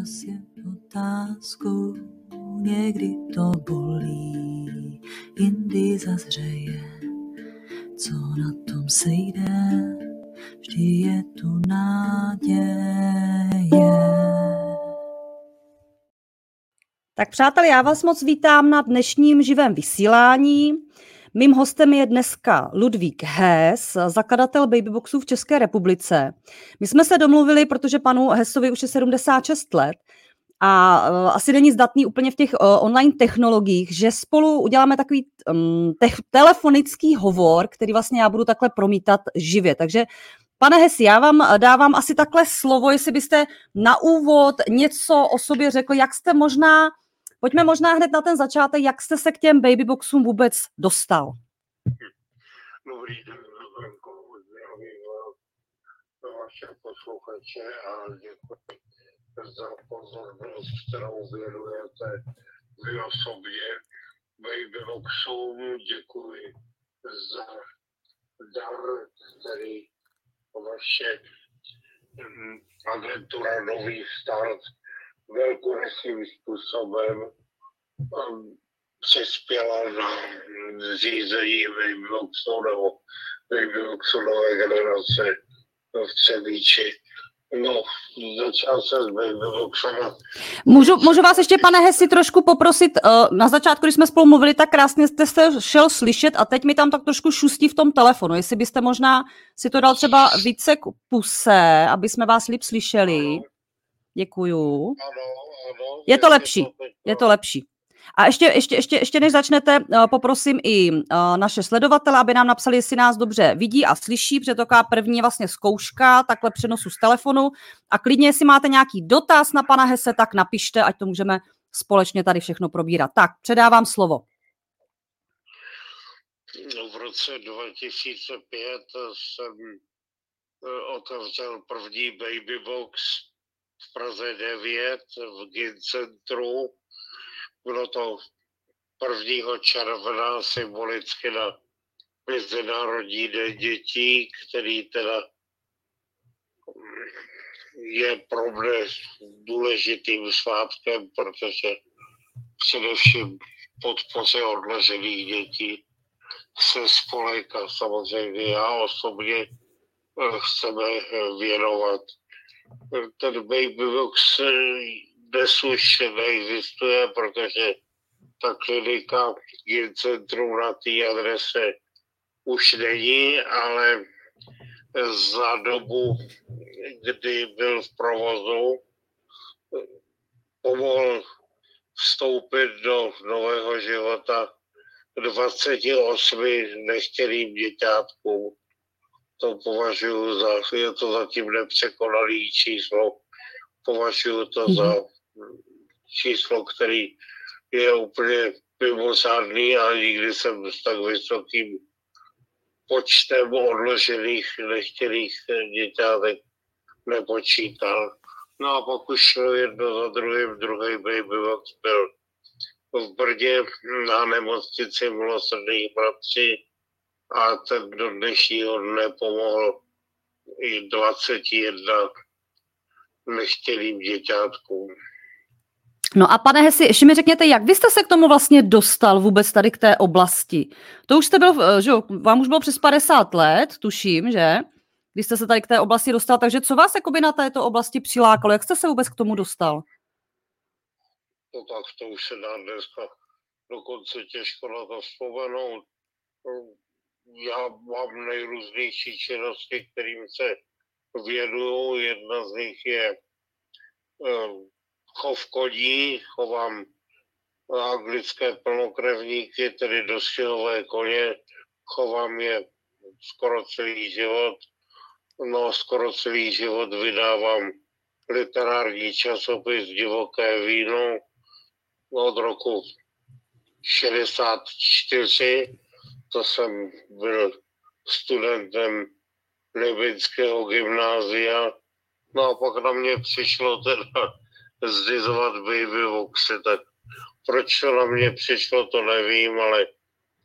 čas je otázkou, někdy to bolí, jindy zazřeje, co na tom sejde, vždy je tu naděje. Tak přátelé, já vás moc vítám na dnešním živém vysílání. Mým hostem je dneska Ludvík Hess, zakladatel Babyboxů v České republice. My jsme se domluvili, protože panu Hessovi už je 76 let a uh, asi není zdatný úplně v těch uh, online technologiích, že spolu uděláme takový te- telefonický hovor, který vlastně já budu takhle promítat živě. Takže Pane Hesi, já vám dávám asi takhle slovo, jestli byste na úvod něco o sobě řekl, jak jste možná Pojďme možná hned na ten začátek, jak jste se k těm babyboxům vůbec dostal? Dobrý den, Zdenko, zdravím vaše posluchače a děkuji za pozornost, kterou věnujete vy osobě babyboxům. Děkuji za dar, který vaše agentura Nový start velkorysým způsobem um, přispěla na zřízení Wayboxu nebo Wayboxu generace v Třebíči. No, začal jsem s Wayboxem. Můžu, můžu vás ještě, pane Hesi, trošku poprosit, uh, na začátku, když jsme spolu mluvili, tak krásně jste se šel slyšet a teď mi tam tak trošku šustí v tom telefonu. Jestli byste možná si to dal třeba více k puse, aby jsme vás líp slyšeli. Děkuju. Ano, ano. Je to lepší, je to lepší. A ještě, ještě, ještě, ještě než začnete, eh, poprosím i eh, naše sledovatele, aby nám napsali, jestli nás dobře vidí a slyší, protože to první vlastně zkouška, takhle přenosu z telefonu. A klidně, jestli máte nějaký dotaz na pana Hese, tak napište, ať to můžeme společně tady všechno probírat. Tak, předávám slovo. V roce 2005 jsem eh, otevřel první baby box v Praze 9 v GIN centru. Bylo to 1. června symbolicky na Mezinárodní den dětí, který teda je pro mě důležitým svátkem, protože především podpoře odležených dětí se spolek a samozřejmě já osobně chceme věnovat ten Babybox dnes už neexistuje, protože ta klinika je centrum na té adrese už není, ale za dobu, kdy byl v provozu, pomohl vstoupit do nového života 28 nechtěným děťátkům to považuji za, je to zatím nepřekonalý číslo, považuji to mm-hmm. za číslo, který je úplně mimořádný a nikdy jsem s tak vysokým počtem odložených nechtěných děťátek nepočítal. No a pak už jedno za druhým, druhý baby box byl v Brdě na nemocnici milosrdných bratří a ten do dnešního dne pomohl i 21 nechtělým děťátkům. No a pane Hesi, ještě mi řekněte, jak vy jste se k tomu vlastně dostal vůbec tady k té oblasti? To už jste byl, eh, že vám už bylo přes 50 let, tuším, že? Když jste se tady k té oblasti dostal, takže co vás jakoby na této oblasti přilákalo? Jak jste se vůbec k tomu dostal? No tak to už se dá dneska dokonce těžko na to vzpomenout já mám nejrůznější činnosti, kterým se věnuju. Jedna z nich je um, chov koní, chovám anglické plnokrevníky, tedy dostihové koně, chovám je skoro celý život. No, skoro celý život vydávám literární časopis Divoké víno od roku 64 to jsem byl studentem Libinského gymnázia. No a pak na mě přišlo teda zdizovat baby voxy, tak proč to na mě přišlo, to nevím, ale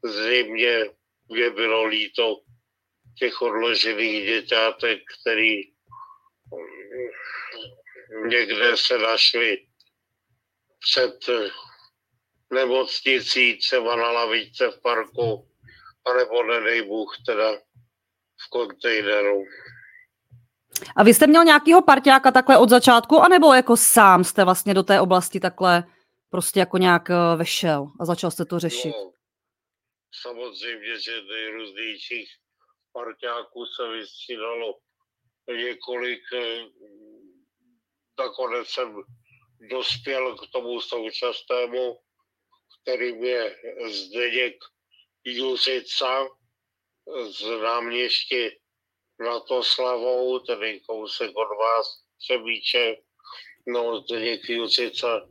zřejmě mě bylo líto těch odložených děťátek, který někde se našli před nemocnicí, třeba na lavičce v parku, anebo nedej Bůh teda v kontejneru. A vy jste měl nějakého parťáka takhle od začátku, anebo jako sám jste vlastně do té oblasti takhle prostě jako nějak eh, vešel a začal jste to řešit? No, samozřejmě, že nejrůznějších parťáků se vystřídalo několik. Eh, nakonec jsem dospěl k tomu současnému, kterým je Zdeněk Juzica z náměště Slavou, tedy kousek od vás, Třebíče. No, Zdeněk Juzica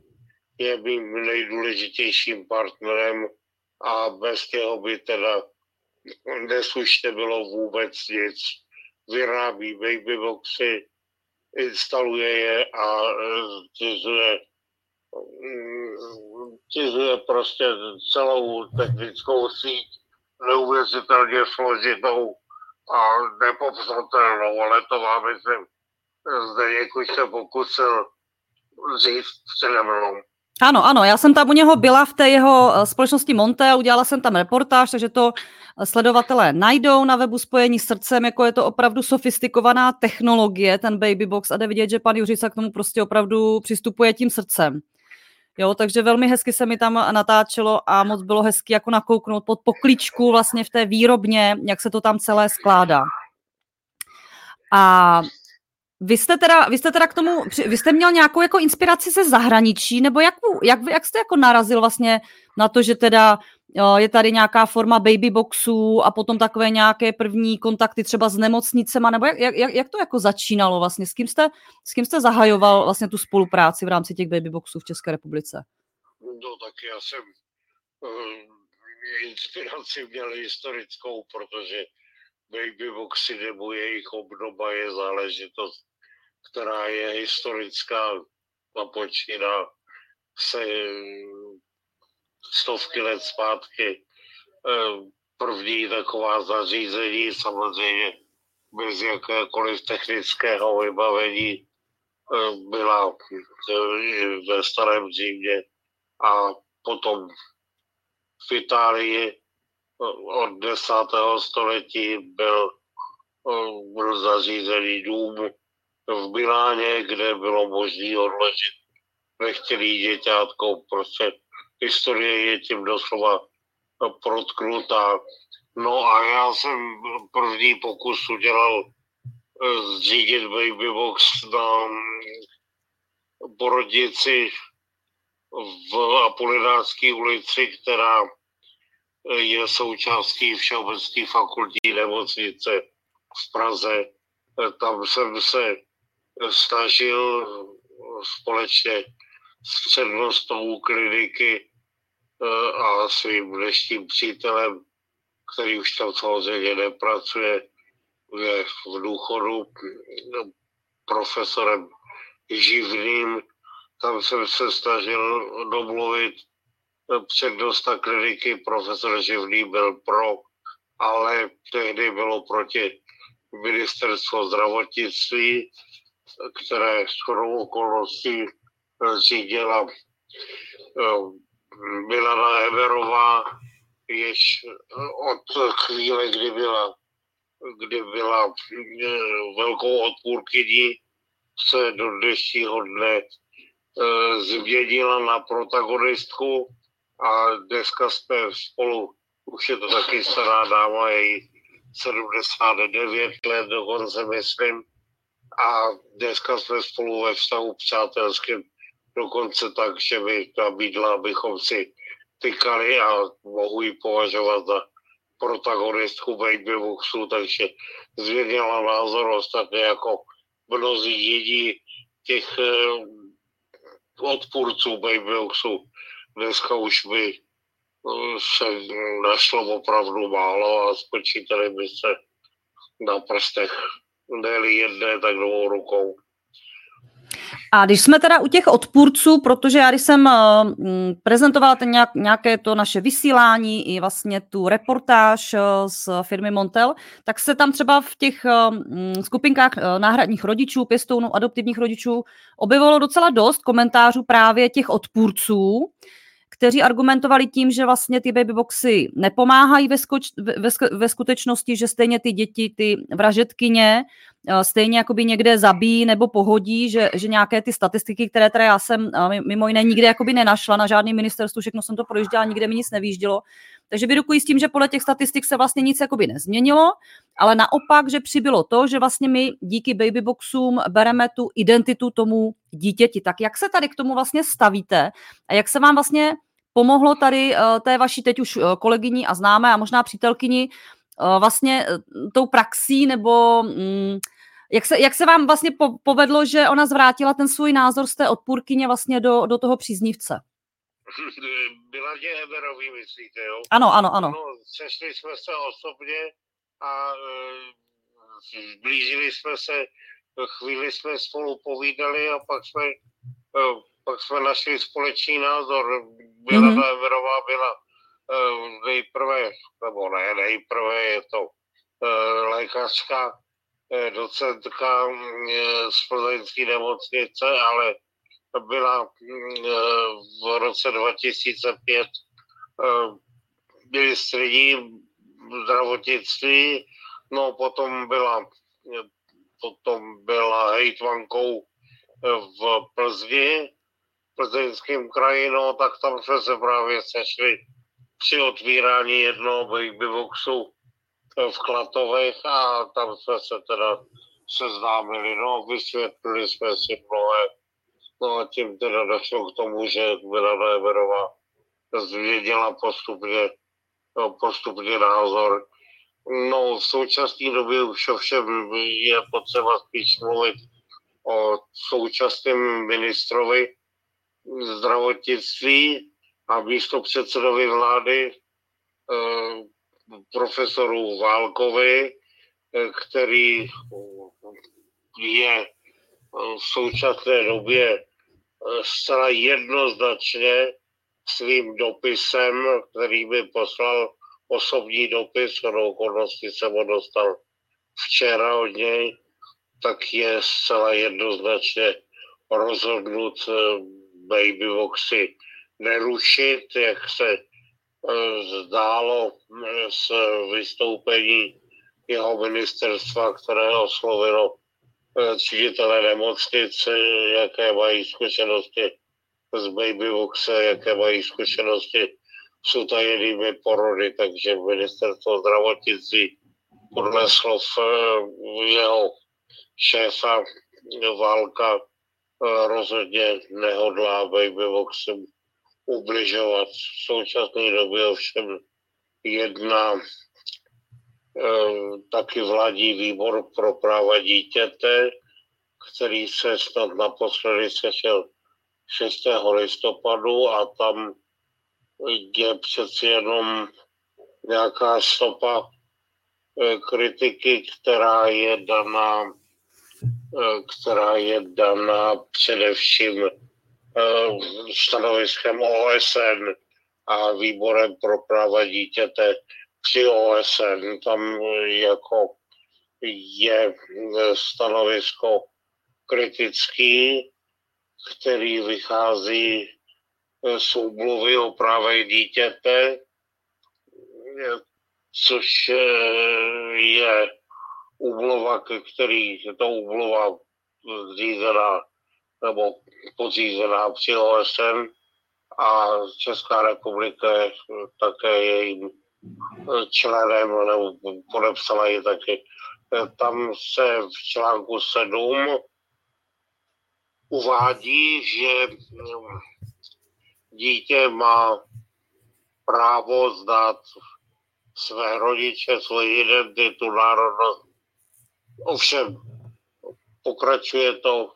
je mým nejdůležitějším partnerem a bez těho by teda dnes už nebylo vůbec nic. Vyrábí babyboxy, instaluje je a zřizuje zřizuje prostě celou technickou síť neuvěřitelně složitou a nepopsatelnou, ale to vám myslím, zde už se pokusil říct přede. Ano, ano, já jsem tam u něho byla v té jeho eh, společnosti Monte udělala jsem tam reportáž, takže to sledovatelé najdou na webu spojení srdcem, jako je to opravdu sofistikovaná technologie, ten baby box a jde vidět, že pan Juřica k tomu prostě opravdu přistupuje tím srdcem. Jo, takže velmi hezky se mi tam natáčelo a moc bylo hezky jako nakouknout pod pokličku vlastně v té výrobně, jak se to tam celé skládá. A vy jste, teda, vy jste teda k tomu, vy jste měl nějakou jako inspiraci ze zahraničí, nebo jak, jak, jak jste jako narazil vlastně na to, že teda je tady nějaká forma babyboxů a potom takové nějaké první kontakty třeba s nemocnicema, nebo jak, jak, jak to jako začínalo vlastně? S kým, jste, s kým jste zahajoval vlastně tu spolupráci v rámci těch babyboxů v České republice? No tak já jsem uh, inspiraci měl historickou, protože babyboxy nebo jejich obdoba je záležitost, která je historická a počíná se stovky let zpátky. Eh, první taková zařízení samozřejmě bez jakékoliv technického vybavení eh, byla eh, ve starém Římě a potom v Itálii od desátého století byl, byl zařízený dům v Miláně, kde bylo možné odložit nechtěný děťátko. Prostě historie je tím doslova protknutá. No a já jsem první pokus udělal eh, zřídit Babybox na porodnici v Apolinářské ulici, která je součástí Všeobecné fakultní nemocnice v Praze. Tam jsem se snažil společně s přednostou kliniky eh, a svým dnešním přítelem, který už tam samozřejmě nepracuje, je v důchodu profesorem živným. Tam jsem se snažil domluvit přednosta kliniky profesor Živný byl pro, ale tehdy bylo proti ministerstvo zdravotnictví, které shodou okolností řídila eh, Milana Everová, jež od chvíle, kdy byla, kdy byla eh, velkou odpůrkyní, se do dnešního dne eh, změnila na protagonistku a dneska jsme spolu, už je to taky stará dáma, je 79 let dokonce myslím, a dneska jsme spolu ve vztahu přátelském, dokonce tak, že mi nabídla, abychom si tykali a mohu ji považovat za protagonistku Baby Boxu, takže změnila názor ostatně jako mnozí jedí těch eh, odpůrců Baby Boxu dneska už by eh, se našlo opravdu málo a spočítali by se na prstech ne jedné, tak dvou rukou. A když jsme teda u těch odpůrců, protože já když jsem uh, prezentovala ten nějak, nějaké to naše vysílání i vlastně tu reportáž uh, z firmy Montel, tak se tam třeba v těch uh, skupinkách uh, náhradních rodičů, pěstounů, adoptivních rodičů objevilo docela dost komentářů právě těch odpůrců, kteří argumentovali tím, že vlastně ty babyboxy nepomáhají ve, skoč, ve, ve skutečnosti, že stejně ty děti, ty vražetkyně, eh, stejně jakoby někde zabíjí nebo pohodí, že, že nějaké ty statistiky, které teda já jsem eh, mimo jiné nikdy jakoby nenašla na žádném ministerstvu, všechno jsem to projížděla, nikde mi nic nevýždilo. Takže vyrukuji s tím, že podle těch statistik se vlastně nic jakoby nezměnilo, ale naopak, že přibylo to, že vlastně my díky babyboxům bereme tu identitu tomu dítěti. Tak jak se tady k tomu vlastně stavíte a jak se vám vlastně pomohlo tady uh, té vaší teď už uh, kolegyni a známé a možná přítelkyni uh, vlastně tou praxí nebo um, jak se, jak se vám vlastně po, povedlo, že ona zvrátila ten svůj názor z té odpůrkyně vlastně do, do toho příznivce? Byla tě Eberový, myslíte, jo? Ano, ano, ano. No, sešli jsme se osobně a e, zblížili jsme se, chvíli jsme spolu povídali a pak jsme, e, pak jsme našli společný názor. Byla mm-hmm. Eberová byla e, nejprve, nebo ne, nejprve je to e, lékařka, e, docentka e, z plzeňské nemocnice, ale byla mm, e, v roce 2005 ministriní zdravotnictví, no potom byla, potom byla hejtvankou v Plzni, plzeňském kraji, no tak tam jsme se právě sešli při otvírání jednoho babyboxu v Klatovech a tam jsme se teda seznámili, no vysvětlili jsme si mnohé No a tím teda došlo k tomu, že Milana Everová zvěděla postupně, no, postupně názor. No v současné době už ovšem je potřeba spíš mluvit o současném ministrovi zdravotnictví a místo předsedovi vlády eh, profesoru Válkovi, eh, který je v současné době eh, zcela jednoznačně svým dopisem, který by poslal osobní dopis, do okolností jsem ho dostal včera od něj, tak je zcela jednoznačně rozhodnut eh, babyboxy nerušit, jak se eh, zdálo z vystoupení jeho ministerstva, které oslovilo ředitelé nemocnic, jaké mají zkušenosti z babyboxe, jaké mají zkušenosti s utajenými porody, takže ministerstvo zdravotnictví podle slov eh, jeho šéfa válka eh, rozhodně nehodlá babyboxem ubližovat. V současné době ovšem jedna taky vládní výbor pro práva dítěte, který se snad naposledy sešel 6. listopadu a tam je přeci jenom nějaká stopa eh, kritiky, která je daná, eh, která je daná především stanoviskem OSN a výborem pro práva dítěte při OSN, tam jako je stanovisko kritický, který vychází z úmluvy o právech dítěte, což je úmluva, který je to úmluva zřízená nebo podřízená při OSN a Česká republika je také jejím členem nebo podepsala ji taky. Tam se v článku 7 uvádí, že mm, dítě má právo znát své rodiče, svoji identitu, národnost. Ovšem, pokračuje to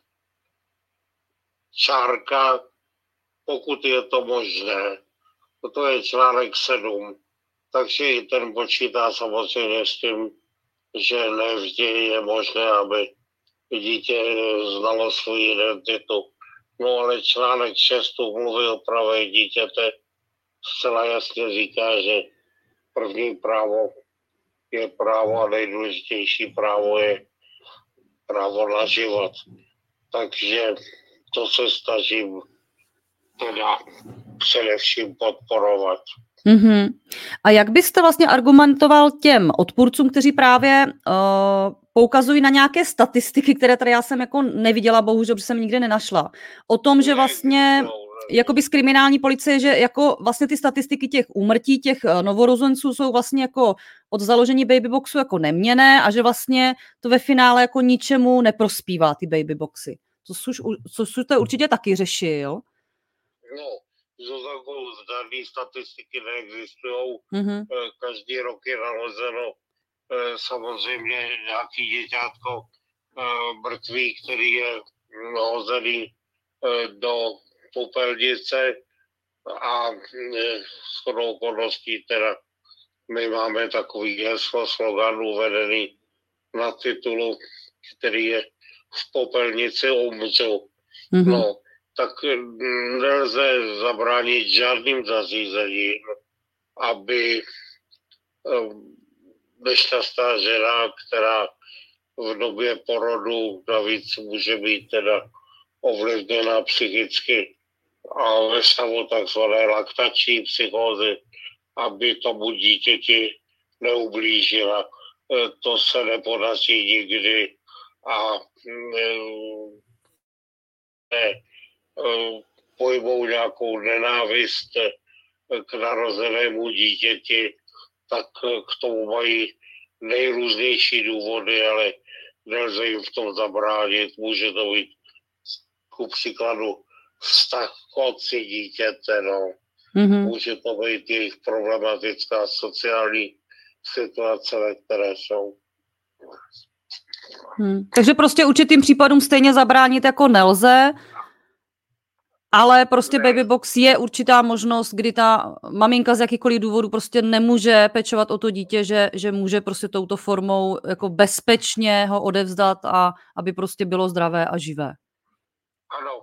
čárka, pokud je to možné. To je článek 7 takže i ten počítá samozřejmě s tím, že nevždy je možné, aby dítě znalo svou identitu. No ale článek 6 mluví o pravě dítěte zcela jasně říká, že první právo je právo a nejdůležitější právo je právo na život. Takže to se snažím teda především podporovat. Mm-hmm. A jak byste vlastně argumentoval těm odpůrcům, kteří právě uh, poukazují na nějaké statistiky, které tady já jsem jako neviděla, bohužel, že jsem nikdy nenašla, o tom, že vlastně jakoby z kriminální policie, že jako vlastně ty statistiky těch úmrtí, těch eh, novorozenců jsou vlastně jako od založení babyboxu jako neměné a že vlastně to ve finále jako ničemu neprospívá ty babyboxy. Co, co, co jste určitě taky řešil. No, Zuzanko, žádné statistiky neexistují. Mm-hmm. Každý rok je nalezeno eh, samozřejmě nějaký děťátko eh, mrtvý, který je hozený do popelnice a shodou okolností teda my máme takový heslo, slogan uvedený na titulu, který je v popelnici umřu. Mm-hmm. No, tak nelze zabránit žádným zařízením, aby nešťastná žena, která v době porodu navíc může být teda ovlivněna psychicky a ve stavu takzvané laktační psychózy, aby tomu dítěti neublížila. E, to se nepodaří nikdy a ne, ne, pojmou nějakou nenávist k narozenému dítěti, tak k tomu mají nejrůznější důvody, ale nelze jim v tom zabránit. Může to být ku příkladu vztah k otci dítěte, no. Mm-hmm. Může to být jejich problematická sociální situace, ve které jsou. Hmm. Takže prostě určitým případům stejně zabránit jako nelze, ale prostě ne. baby box je určitá možnost, kdy ta maminka z jakýkoliv důvodu prostě nemůže pečovat o to dítě, že, že může prostě touto formou jako bezpečně ho odevzdat a aby prostě bylo zdravé a živé. Ano,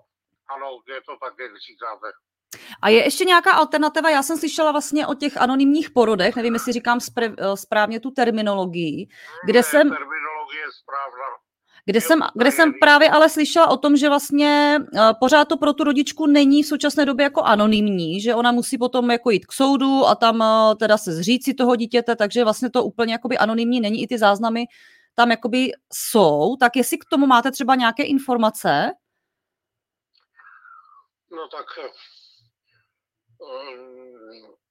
ano, je to tak, jak říkáte. A je ještě nějaká alternativa? Já jsem slyšela vlastně o těch anonymních porodech, nevím, jestli říkám eh, správně tu terminologii, kde ne, jsem... Terminologie je správná. Kde jsem, kde jsem právě ale slyšela o tom, že vlastně uh, pořád to pro tu rodičku není v současné době jako anonymní, že ona musí potom jako jít k soudu a tam uh, teda se zříct si toho dítěte, takže vlastně to úplně jakoby anonymní není, i ty záznamy tam jakoby jsou. Tak jestli k tomu máte třeba nějaké informace? No tak eh,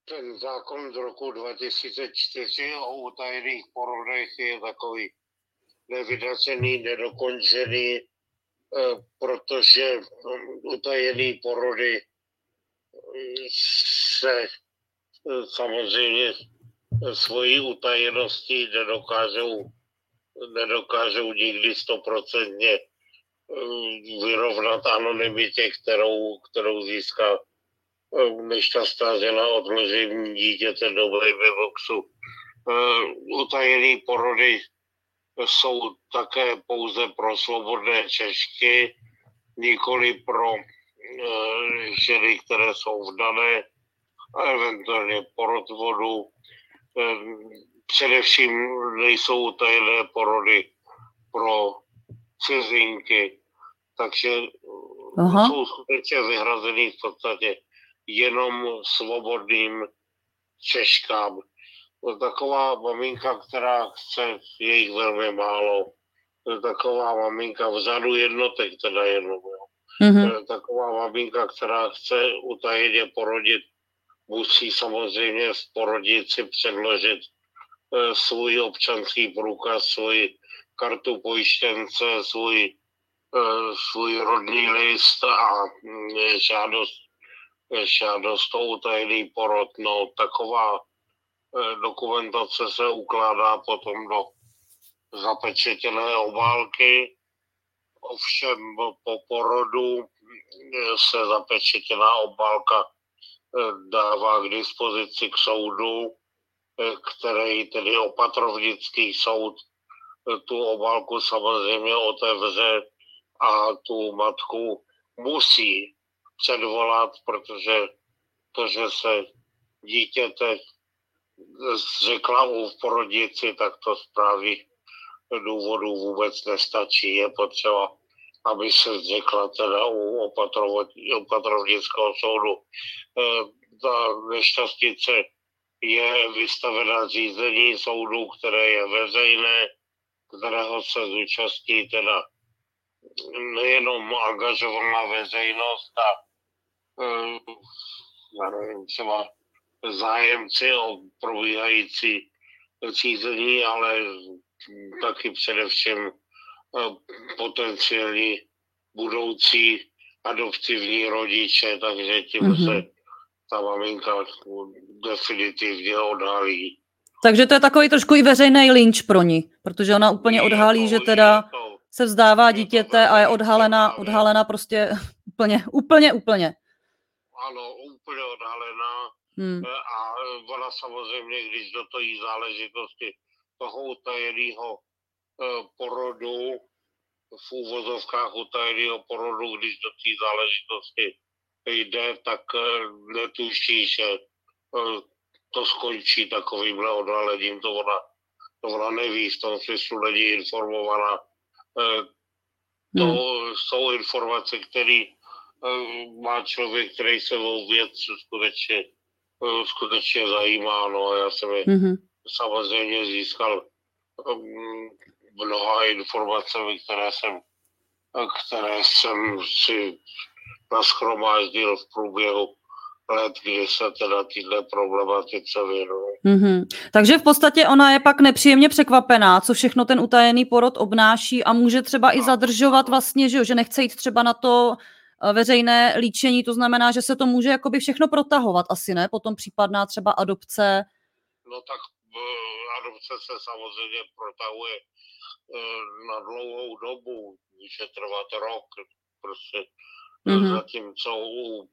ten zákon z roku 2004 o utajených porodech je takový nevydacený, nedokončený, eh, protože hm, utajený porody hm, se eh, samozřejmě svojí utajeností nedokážou, nedokážou nikdy stoprocentně vyrovnat anonymitě, kterou, kterou získá eh, nešťastná žena odložení dítěte do boxu. Eh, utajené porody jsou také pouze pro svobodné Češky, nikoli pro eh, ženy, které jsou vdané a eventuálně porod vodu. Především nejsou utajené porody pro cizinky, takže Aha. jsou skutečně vyhrazený v podstatě jenom svobodným Češkám. Taková maminka, která chce, je jich velmi málo, taková maminka vzadu jednotek teda jenom, jo. Mm-hmm. Taková maminka, která chce utajeně porodit, musí samozřejmě v porodici předložit eh, svůj občanský průkaz, svůj kartu pojištěnce, svůj, eh, svůj rodný list a mm, žádost, žádost o utajený porod. No, taková eh, dokumentace se ukládá potom do zapečetěné obálky. Ovšem po porodu eh, se zapečetěná obálka dává k dispozici k soudu, který tedy opatrovnický soud tu obálku samozřejmě otevře a tu matku musí předvolat, protože to, že se dítěte řekla u porodici, tak to zprávy důvodů vůbec nestačí. Je potřeba, aby se řekla teda u opatrovnického soudu. E, ta nešťastnice je vystavena řízení soudu, které je veřejné, kterého se zúčastní teda nejenom angažovaná veřejnost a eh, já nevím, třeba zájemci o probíhající řízení, ale taky především eh, potenciální budoucí adoptivní rodiče, takže tím mm-hmm. se ta maminka definitivně odhalí. Takže to je takový trošku i veřejný lynč pro ní, protože ona úplně odhalí, že teda se vzdává dítěte a je odhalena, odhalena prostě úplně, úplně, úplně. Ano, úplně odhalená. Hmm. A ona samozřejmě, když do toho záležitosti toho utajeného eh, porodu, v úvozovkách utajeného porodu, když do té záležitosti jde, tak eh, netuší, že eh, to skončí takovýmhle odhalením, to ona, to ona neví, v tom smyslu není informovaná Eh, to hmm. jsou informace, které eh, má člověk, který se o věc skutečně, eh, skutečně zajímá. No a já jsem je hmm. samozřejmě získal mnoha informacemi, které jsem, které jsem si naschromáždil v průběhu let, kdy se teda tyhle problematice věnují. Mm-hmm. Takže v podstatě ona je pak nepříjemně překvapená, co všechno ten utajený porod obnáší a může třeba i zadržovat vlastně, že, jo, že nechce jít třeba na to veřejné líčení, to znamená, že se to může jakoby všechno protahovat asi, ne? Potom případná třeba adopce. No tak uh, adopce se samozřejmě protahuje uh, na dlouhou dobu, může trvat rok, prostě mm-hmm. zatímco u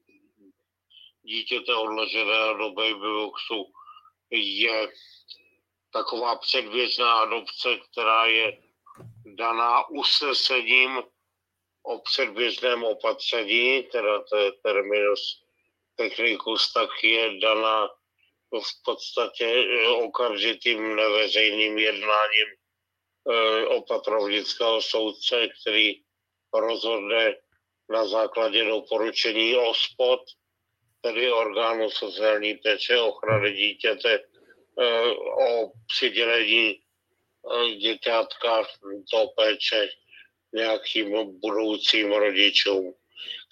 dítěte odloženého do babyboxu je taková předběžná adopce, která je daná usnesením o předběžném opatření, teda to je terminus technicus, tak je daná v podstatě okamžitým neveřejným jednáním eh, opatrovnického soudce, který rozhodne na základě doporučení OSPOD, tedy orgánu sociální péče ochrany dítěte eh, o přidělení děťátka do péče nějakým budoucím rodičům,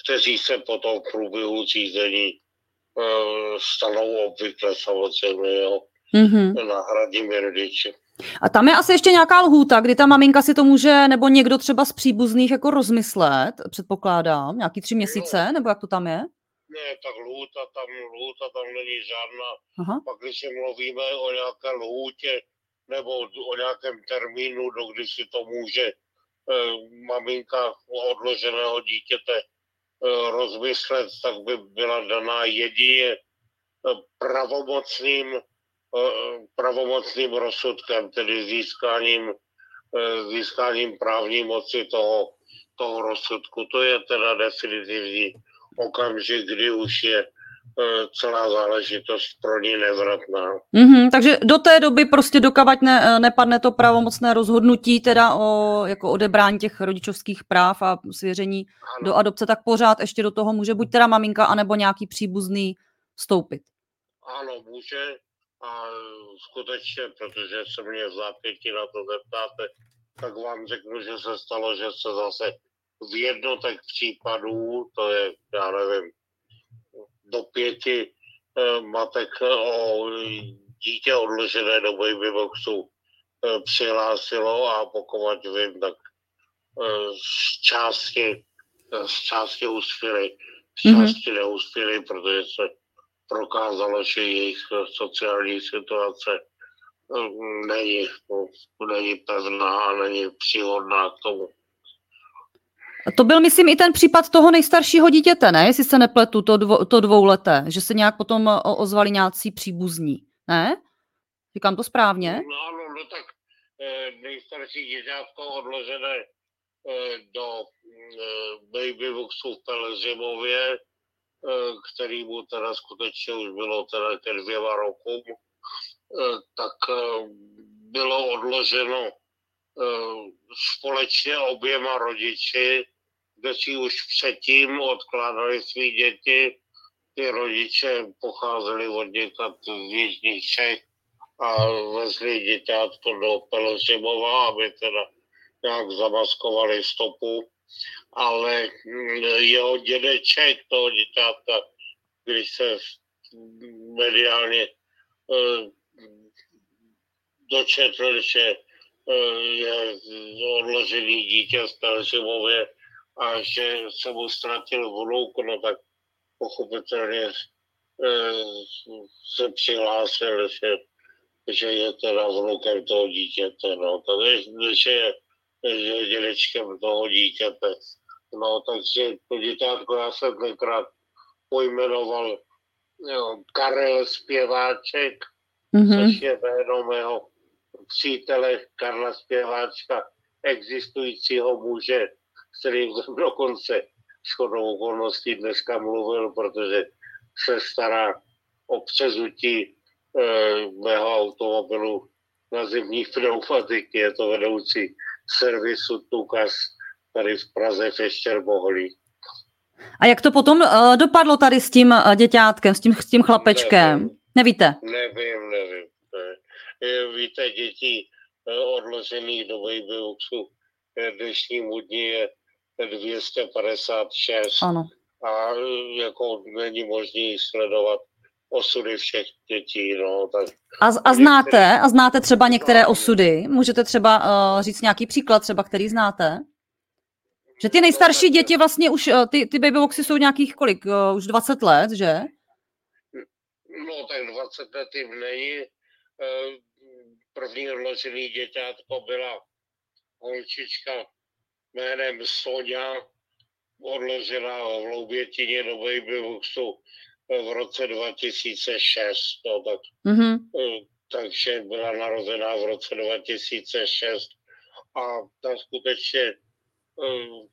kteří se potom v průběhu řízení eh, stanou obvykle samozřejmě jo, mm-hmm. náhradními rodiči. A tam je asi ještě nějaká lhůta, kdy ta maminka si to může, nebo někdo třeba z příbuzných jako rozmyslet, předpokládám, nějaký tři měsíce, no. nebo jak to tam je? Ne, tak lhůta tam, lhůta tam není žádná. Aha. Pak když mluvíme o nějaké lhůtě nebo o nějakém termínu, do kdy si to může maminka odloženého dítěte eh, rozmyslet, tak by byla daná jedině eh, pravomocným, pravomocným rozsudkem, tedy získáním, získáním právní moci toho, toho rozsudku. To je teda definitivní okamžik, kdy už je e, celá záležitost pro ní nevratná. Mm-hmm, takže do té doby prostě dokavať ne, e, nepadne to pravomocné rozhodnutí teda o jako odebrání těch rodičovských práv a svěření ano. do adopce, tak pořád ještě do toho může buď teda maminka, anebo nějaký příbuzný vstoupit. Ano, může a skutečně, protože se mě v zápěti na to zeptáte, tak vám řeknu, že se stalo, že se zase v jednotek případů, to je, já nevím, do pěti eh, matek o dítě odložené do babyboxu eh, přihlásilo a pokud vím, tak eh, z části, z části uspěli, z mhm. části mm-hmm. neuspěli, protože se prokázalo, že jejich sociální situace není, není pevná a není příhodná k tomu. To byl, myslím, i ten případ toho nejstaršího dítěte, ne? Jestli se nepletu, to, dvo, to dvouleté, že se nějak potom ozvali nějací příbuzní, ne? Říkám to správně? No, no, no tak nejstarší děťátko odložené do baby boxu v Pelzimově, který mu teda skutečně už bylo teda ke dvěma rokům, tak bylo odloženo společně oběma rodiči, kteří už předtím odkládali své děti. Ty rodiče pocházeli od někat z Jižních Čech a vezli děťátko do Pelžimova, aby teda nějak zamaskovali stopu. Ale jeho dědeček toho děťátka, když se mediálně eh, dočetl, že je odložený dítě z Pelžimově, a že se mu ztratil vnuk, no tak pochopitelně eh, se přihlásil, že, že je teda vnukem toho dítěte, no, takže že je, že dědečkem toho dítěte. No, takže to děťátko já jsem tenkrát pojmenoval jo, Karel Zpěváček, mm-hmm. což je jméno mého přítele Karla Zpěváčka, existujícího muže, který dokonce shodou okolností dneska mluvil, protože se stará o přezutí e, mého automobilu na zimní pneumatiky. Je to vedoucí servisu Tukas tady v Praze v Štěrboholí. A jak to potom uh, dopadlo tady s tím uh, děťátkem, s tím, s tím chlapečkem? Nevím. Nevíte? Nevím, nevím. Ne. Víte, děti uh, odložených do babyboxu dnešnímu dní je 256. Ano. A jako není možné sledovat osudy všech dětí. No, tak a, a znáte, a znáte třeba některé osudy? Můžete třeba uh, říct nějaký příklad, třeba který znáte? Že ty nejstarší děti vlastně už, uh, ty, ty babyboxy jsou nějakých kolik? Uh, už 20 let, že? No tak 20 let jim není. První odložený děťátko byla holčička jménem Sonia odložila v Loubětině do Babyboxu v roce 2006. No, tak, mm-hmm. Takže byla narozená v roce 2006 a ta skutečně eh,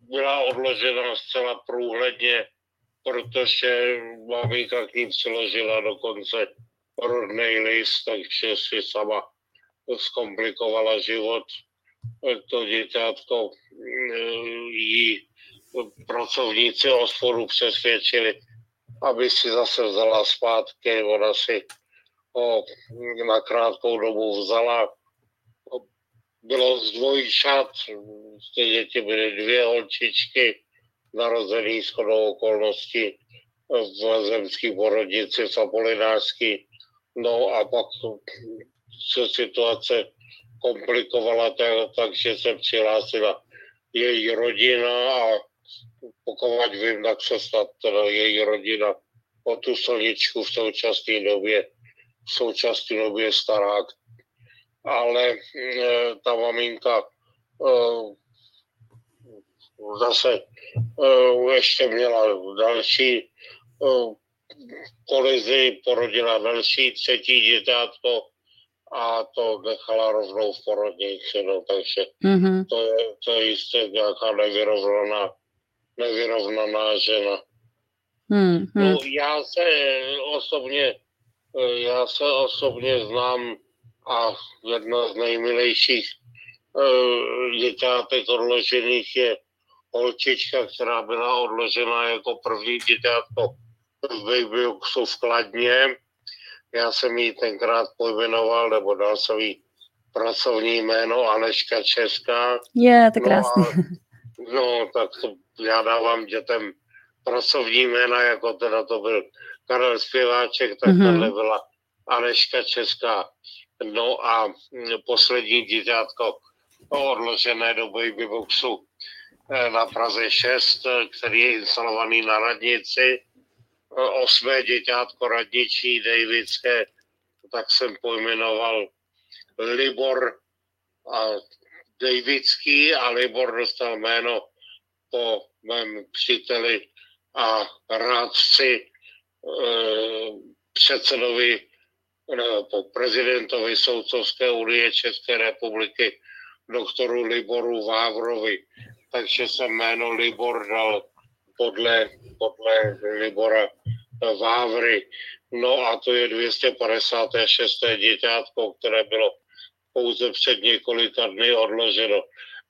byla odložena zcela průhledně, protože maminka k ním přiložila dokonce rodný list, takže si sama zkomplikovala život to děťátko mm, jí pracovníci osporu přesvědčili, aby si zase vzala zpátky. Ona si ho na krátkou dobu vzala. Bylo z dvojčat, ty děti byly dvě holčičky, narozený s chodou okolností v zemský porodnici v Apolinářský. No a pak se situace komplikovala tak, takže se přihlásila její rodina a pokud vím, tak se snad teda její rodina o tu soničku v současné době, v současné době stará. Ale e, ta maminka e, zase e, ještě měla další e, kolizi, porodila další třetí dětátko, a to nechala rovnou v porodnici, no, takže mm-hmm. to, je, to je jistě nějaká nevyrovnaná, nevyrovnaná žena. Mm-hmm. No, já se osobně, já se osobně znám a jedna z nejmilejších uh, děťátek odložených je holčička, která byla odložena jako první děťátko v Babyuxu v Kladně já jsem jí tenkrát pojmenoval, nebo dal jsem jí pracovní jméno Aneška Česká. Je, to krásný. No, no, tak to já dávám dětem pracovní jména, jako teda to byl Karel Zpěváček, tak mm-hmm. tohle byla Aneška Česká. No a poslední děťátko odložené do babyboxu eh, na Praze 6, který je instalovaný na radnici osmé děťátko radničí Davidské, tak jsem pojmenoval Libor a Davidský a Libor dostal jméno po mém příteli a rádci e, předsedovi po prezidentovi Soudcovské unie České republiky, doktoru Liboru Vávrovi. Takže jsem jméno Libor dal podle, podle Libora Vávry. No a to je 256. děťátko, které bylo pouze před několika dny odloženo.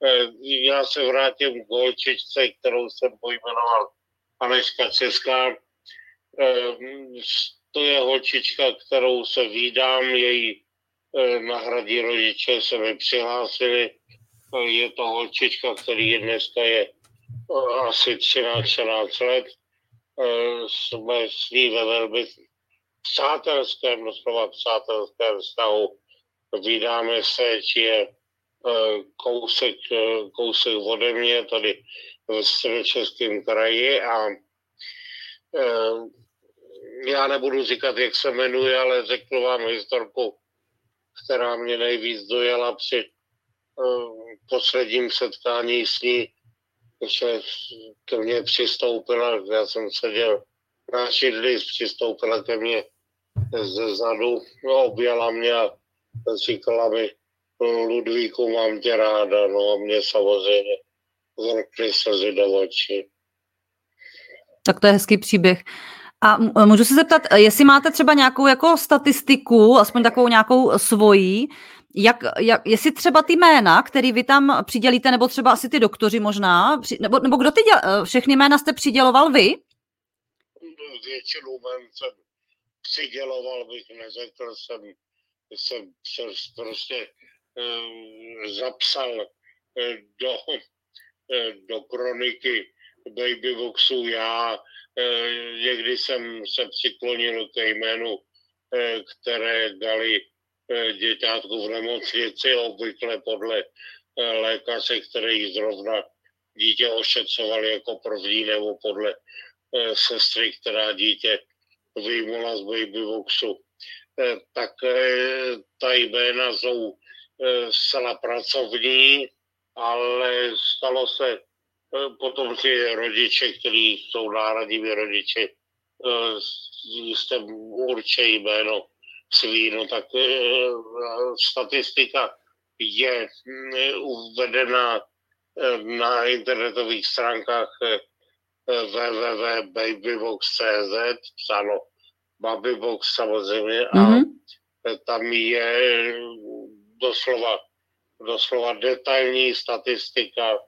Eh, já se vrátím k holčičce, kterou jsem pojmenoval Aneška Česká. Eh, to je holčička, kterou se výdám, její eh, nahradí rodiče se mi přihlásili. Je to holčička, který dneska je asi 13-14 let. Jsme s ní ve velmi přátelském, doslova přátelském vztahu. Vydáme se, či je Eh, kousek, eh, kousek ode mě tady v středočeském kraji a eh, já nebudu říkat, jak se jmenuje, ale řeknu vám historku, která mě nejvíc dojela při posledním setkání s ní, že ke mně přistoupila, já jsem seděl na šidli, přistoupila ke mně ze zadu, no, objala mě a říkala mi, Ludvíku, mám tě ráda, no a mě samozřejmě vrkly slzy do očí. Tak to je hezký příběh. A můžu se zeptat, jestli máte třeba nějakou jako statistiku, aspoň takovou nějakou svojí, jak, jak, jestli třeba ty jména, který vy tam přidělíte, nebo třeba asi ty doktoři možná, nebo, nebo kdo ty děl, všechny jména jste přiděloval vy? Většinu jmén jsem přiděloval, bych neřekl, jsem, jsem prostě Eh, zapsal eh, do, eh, do kroniky Babyboxu já. Někdy jsem se přiklonil ke jménu, které dali děťátku v nemocnici, obvykle podle lékaře, který zrovna dítě ošetřoval jako první, nebo podle sestry, která dítě vyjmula z babyboxu. Tak ta jména jsou zcela pracovní, ale stalo se potom ty rodiče, kteří jsou náhradními rodiči, jste určitě jméno svý, no tak statistika je uvedena na internetových stránkách www.babybox.cz, psáno Babybox samozřejmě, a mm-hmm. tam je doslova, doslova detailní statistika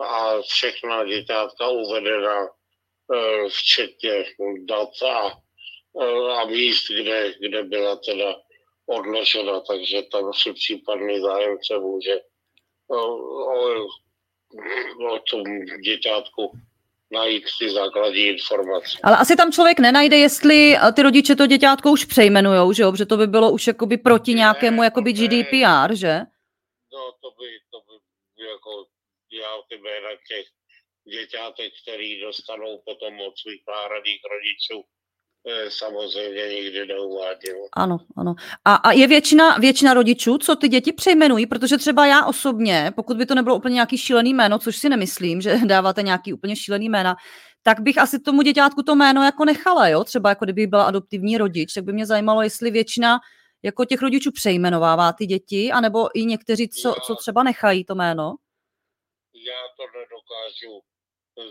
a všechna děťátka uvedena, eh, včetně dat a, eh, a míst, kde, kde byla teda odložena, takže tam si případný zájemce může o, o, o tom děťátku najít ty základní informace. Ale asi tam člověk nenajde, jestli ty rodiče to děťátko už přejmenujou, že jo? Protože to by bylo už jakoby proti ne, nějakému jakoby GDPR, že? No to by, to by jako dělal ty jména těch děťátek, který dostanou potom od svých náhradních rodičů, samozřejmě nikdy neuváděl. Ano, ano. A, a je většina, většina rodičů, co ty děti přejmenují, protože třeba já osobně, pokud by to nebylo úplně nějaký šílený jméno, což si nemyslím, že dáváte nějaký úplně šílený jména, tak bych asi tomu děťátku to jméno jako nechala, jo? Třeba jako kdyby byla adoptivní rodič, tak by mě zajímalo, jestli většina jako těch rodičů přejmenovává ty děti, anebo i někteří, co, co třeba nechají to jméno? Já to nedokážu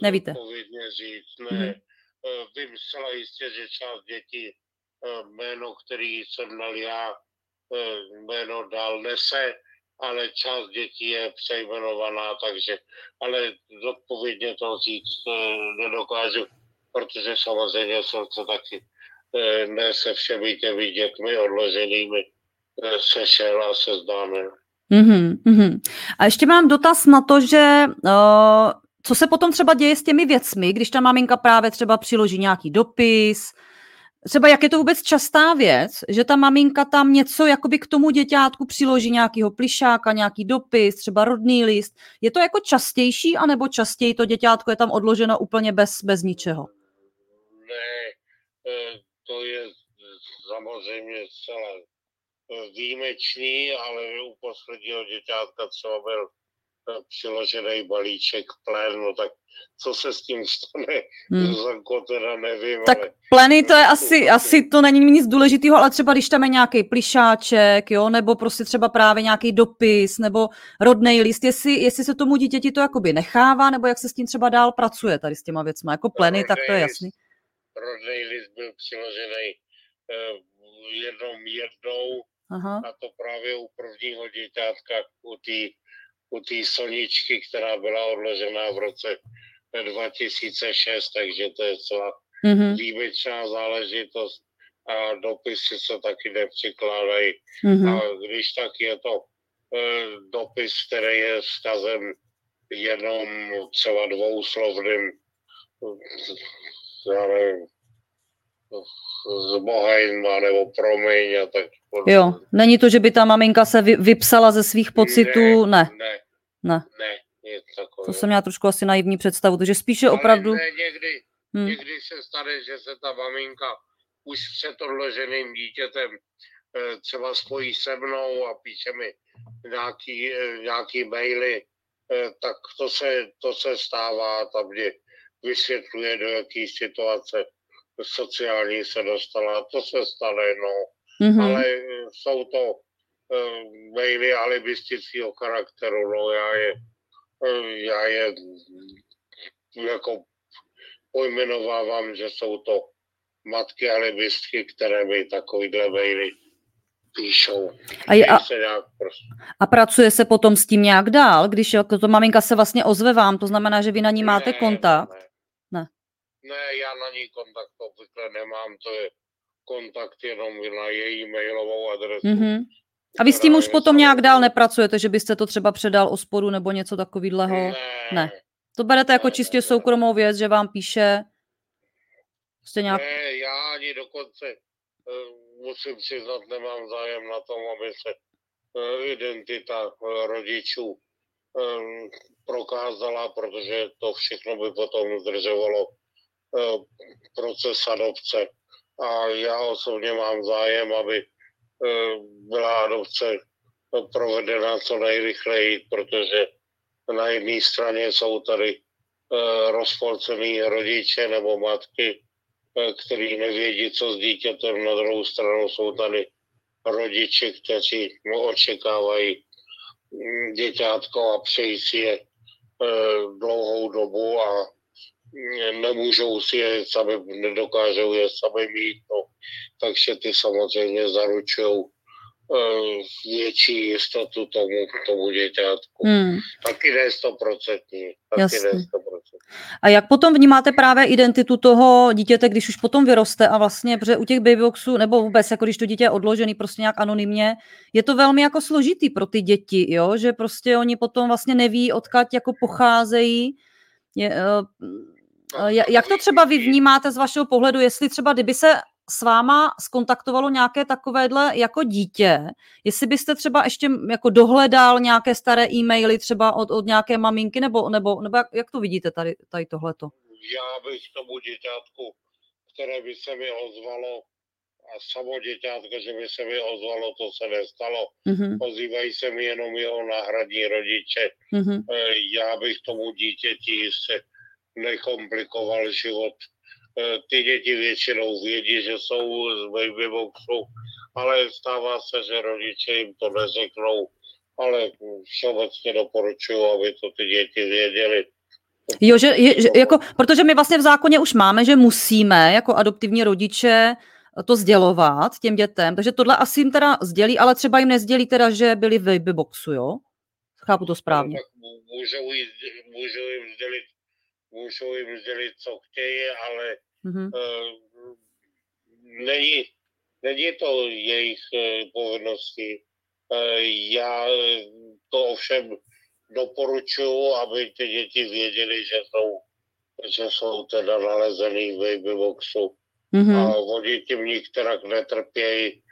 Nevíte. říct, ne. Mm-hmm vím zcela jistě, že část dětí eh, jméno, který jsem dal já, eh, jméno dál nese, ale část dětí je přejmenovaná, takže, ale zodpovědně to říct nedokážu, protože samozřejmě jsem to taky ne se všemi těmi dětmi odloženými sešel a seznámil. Mm-hmm, mm-hmm. A ještě mám dotaz na to, že co se potom třeba děje s těmi věcmi, když ta maminka právě třeba přiloží nějaký dopis, třeba jak je to vůbec častá věc, že ta maminka tam něco jakoby k tomu děťátku přiloží nějakýho plišáka, nějaký dopis, třeba rodný list. Je to jako častější, anebo častěji to děťátko je tam odloženo úplně bez, bez ničeho? Ne, e, to je samozřejmě celé výjimečný, ale u posledního děťátka třeba byl přiložený balíček plen, no tak co se s tím stane, Hmm. Zuzanko, teda nevím, Tak ale pleny to je asi, asi to není nic důležitého, ale třeba když tam je nějaký plišáček, jo, nebo prostě třeba právě nějaký dopis, nebo rodnej list, jestli, jestli se tomu dítěti to jakoby nechává, nebo jak se s tím třeba dál pracuje tady s těma věcma, jako pleny, tak to je jasný. rodný list byl přiložený eh, jenom jednou Aha, a to právě u prvního děťátka, u té u té Soničky, která byla odložená v roce 2006, takže to je celá mhm, výjimečná záležitost a dopisy se taky nepřekládají. mhm, A když tak je to eh, dopis, který je vzkazem jenom třeba dvouslovným, já nevím, z Bohajma nebo promiň a tak podobně. jo, není to, že by ta maminka se vy, vypsala ze svých pocitů, ne, Ne, ne, ne, nic takového. to jsem měla trošku asi naivní představu, takže spíše opravdu, Ale ne, někdy, hm, někdy se stane, že se ta maminka už před odloženým dítětem eh, třeba spojí se mnou a píše mi nějaký, eh, nějaký maily, eh, tak to se, to se stává, tam mě vysvětluje, do jaký situace sociální se dostala. To se stane, no. mhm, Ale eh, jsou to eh, maily alibistického charakteru, no já je, eh, já je jako pojmenovávám, že jsou to matky alibistky, které mi takovýhle maily píšou. A, je, a, se nějak prostě, a pracuje se potom s tím nějak dál, když jako to maminka se vlastně ozve vám, to znamená, že vy na ní máte Ne, kontakt, Ne. Ne. Ne, já na ní kontakt obvykle nemám, to je kontakt jenom na její mailovou adresu. mhm. A vy s tím už potom nějak dál nepracujete, že byste to třeba předal osporu nebo něco takového? Ne, Ne. To berete jako Ne, čistě soukromou věc, že vám píše prostě nějak... Ne, já ani dokonce eh, musím přiznat, nemám zájem na tom, aby se eh, identita eh, rodičů prokázala, protože to všechno by potom zdržovalo proces adopce. A já osobně mám zájem, aby eh, byla adopce provedena co nejrychleji, protože na jedné straně jsou tady eh, rozpolcený rodiče nebo matky, který nevědí, co s dítětem. Na druhou stranu jsou tady rodiče, kteří očekávají mm, děťátko a přejí si je dlouhou dobu a nemůžou si je sami, nedokážou je sami mít, no. takže ty samozřejmě zaručují eh, větší jistotu tomu, tomu děťátku. Hmm. Taky ne stoprocentní. A jak potom vnímáte právě identitu toho dítěte, když už potom vyroste a vlastně, protože u těch babyboxů, nebo vůbec, jako když to dítě je odložený prostě nějak anonymně, je to velmi jako složitý pro ty děti, jo? že prostě oni potom vlastně neví, odkud jako pocházejí. Je, uh, jak to třeba vy vnímáte z vašeho pohledu, jestli třeba kdyby se s váma skontaktovalo nějaké takovéhle jako dítě, jestli byste třeba ještě jako dohledal nějaké staré e-maily třeba od, od nějaké maminky, nebo, nebo, nebo jak, jak to vidíte tady, tady tohleto? Já bych tomu děťátku, které by se mi ozvalo, a samo děťátko, že by se mi ozvalo, to se nestalo. Mhm, Ozývají se mi jenom jeho náhradní rodiče. mhm, Eh, Já bych tomu dítěti se nekomplikoval život. Eh, Ty děti většinou vědí, že jsou z babyboxu, ale stává se, že rodiče jim to neřeknou, ale všeobecně doporučuji, aby to ty děti věděli. Jo, že, je, že jako, protože my vlastně v zákoně už máme, že musíme jako adoptivní rodiče to sdělovat těm dětem, takže tohle asi jim teda sdělí, ale třeba jim nezdělí teda, že byli v babyboxu, jo? Chápu to správně. No, tak můžou, jí, můžou jim sdělit, můžou jim sdělit, co chtějí, ale Mhm. uh, není, není to jejich uh, povinností. Uh, já to ovšem doporučuji, aby ty děti věděli, že jsou, že jsou teda nalezený v babyboxu. Mhm. A oni tím nikterak netrpějí.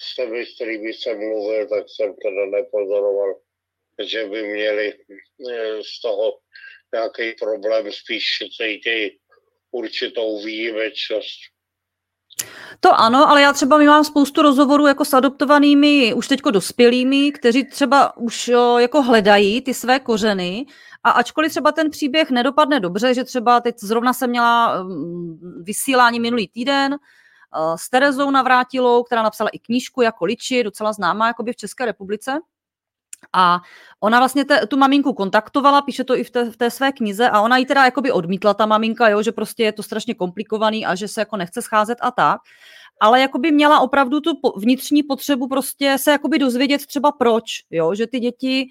S těmi, s kterými jsem mluvil, tak jsem teda nepozoroval, že by měli z toho nějaký problém, spíš cítějí určitou výjimečnost. To ano, ale já třeba my mám spoustu rozhovorů jako s adoptovanými, už teďko dospělými, kteří třeba už jako hledají ty své kořeny a ačkoliv třeba ten příběh nedopadne dobře, že třeba teď zrovna jsem měla mm, vysílání minulý týden s Terezou Navrátilou, která napsala i knížku jako Liči, docela známá jakoby v České republice, a ona vlastně te, tu maminku kontaktovala, píše to i v té, v té své knize a ona ji teda jakoby odmítla ta maminka, jo, že prostě je to strašně komplikovaný a že se jako nechce scházet a tak. Ale jakoby měla opravdu tu vnitřní potřebu prostě se jakoby dozvědět třeba proč, jo, že ty děti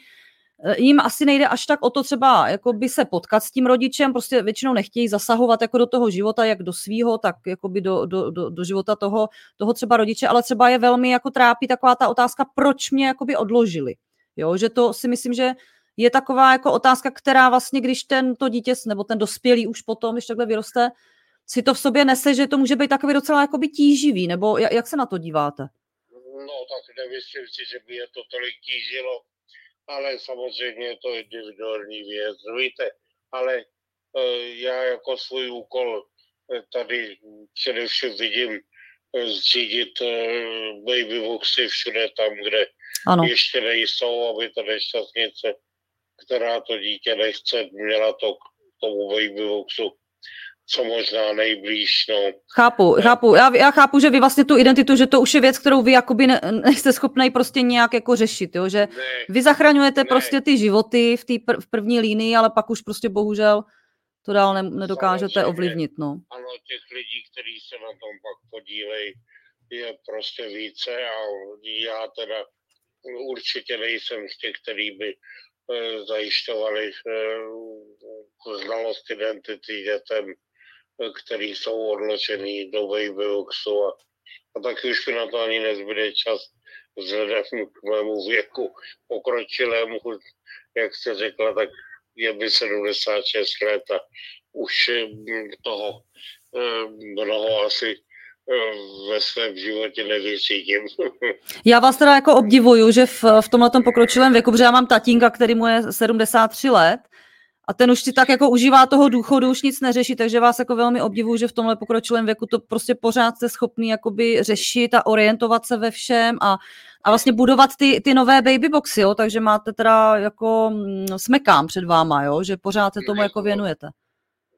eh, jim asi nejde až tak o to třeba jakoby se potkat s tím rodičem, prostě většinou nechtějí zasahovat jako do toho života, jak do svýho, tak jakoby do, do, do, do života toho, toho třeba rodiče, ale třeba je velmi jako trápí taková ta otázka, proč mě jakoby odložili. Jo, že to si myslím, že je taková jako otázka, která vlastně, když ten to dítě nebo ten dospělý už potom, když takhle vyroste, si to v sobě nese, že to může být takový docela jakoby tíživý, nebo jak, jak se na to díváte? No tak nemyslím si, že by je to tolik tížilo, ale samozřejmě je to individuální věc, víte, ale e, já jako svůj úkol e, tady především vidím e, zřídit e, babyboxy všude tam, kde ano. ještě nejsou, aby ta nešťastnice, která to dítě nechce, měla to k tomu babyboxu co možná nejblíž. No. Chápu, chápu. Já, já chápu, že vy vlastně tu identitu, že to už je věc, kterou vy jakoby ne, nejste schopný prostě nějak jako řešit, jo? že ne. vy zachraňujete ne. prostě ty životy v, tý pr- v první línii, ale pak už prostě bohužel to dál ne, nedokážete Samozřejmě. ovlivnit. No. Ano, těch lidí, kteří se na tom pak podílejí, je prostě více a já teda určitě nejsem z těch, který by eh, zajišťovali eh, znalost identity dětem, eh, který jsou odložený do babyboxu a, a taky už mi na to ani nezbyde čas vzhledem k mému věku pokročilému, jak jste řekla, tak je by 76 let a už toho mnoho asi ve svém životě nevyřídím. já vás teda jako obdivuju, že v, v tomhle pokročilém věku, protože já mám tatínka, který mu je 73 let, a ten už si tak jako užívá toho důchodu, už nic neřeší, takže vás jako velmi obdivuju, že v tomhle pokročilém věku to prostě pořád jste schopný jakoby řešit a orientovat se ve všem a, a vlastně budovat ty, ty nové babyboxy, jo, takže máte teda jako mm, smekám před váma, jo, že pořád se tomu jako věnujete.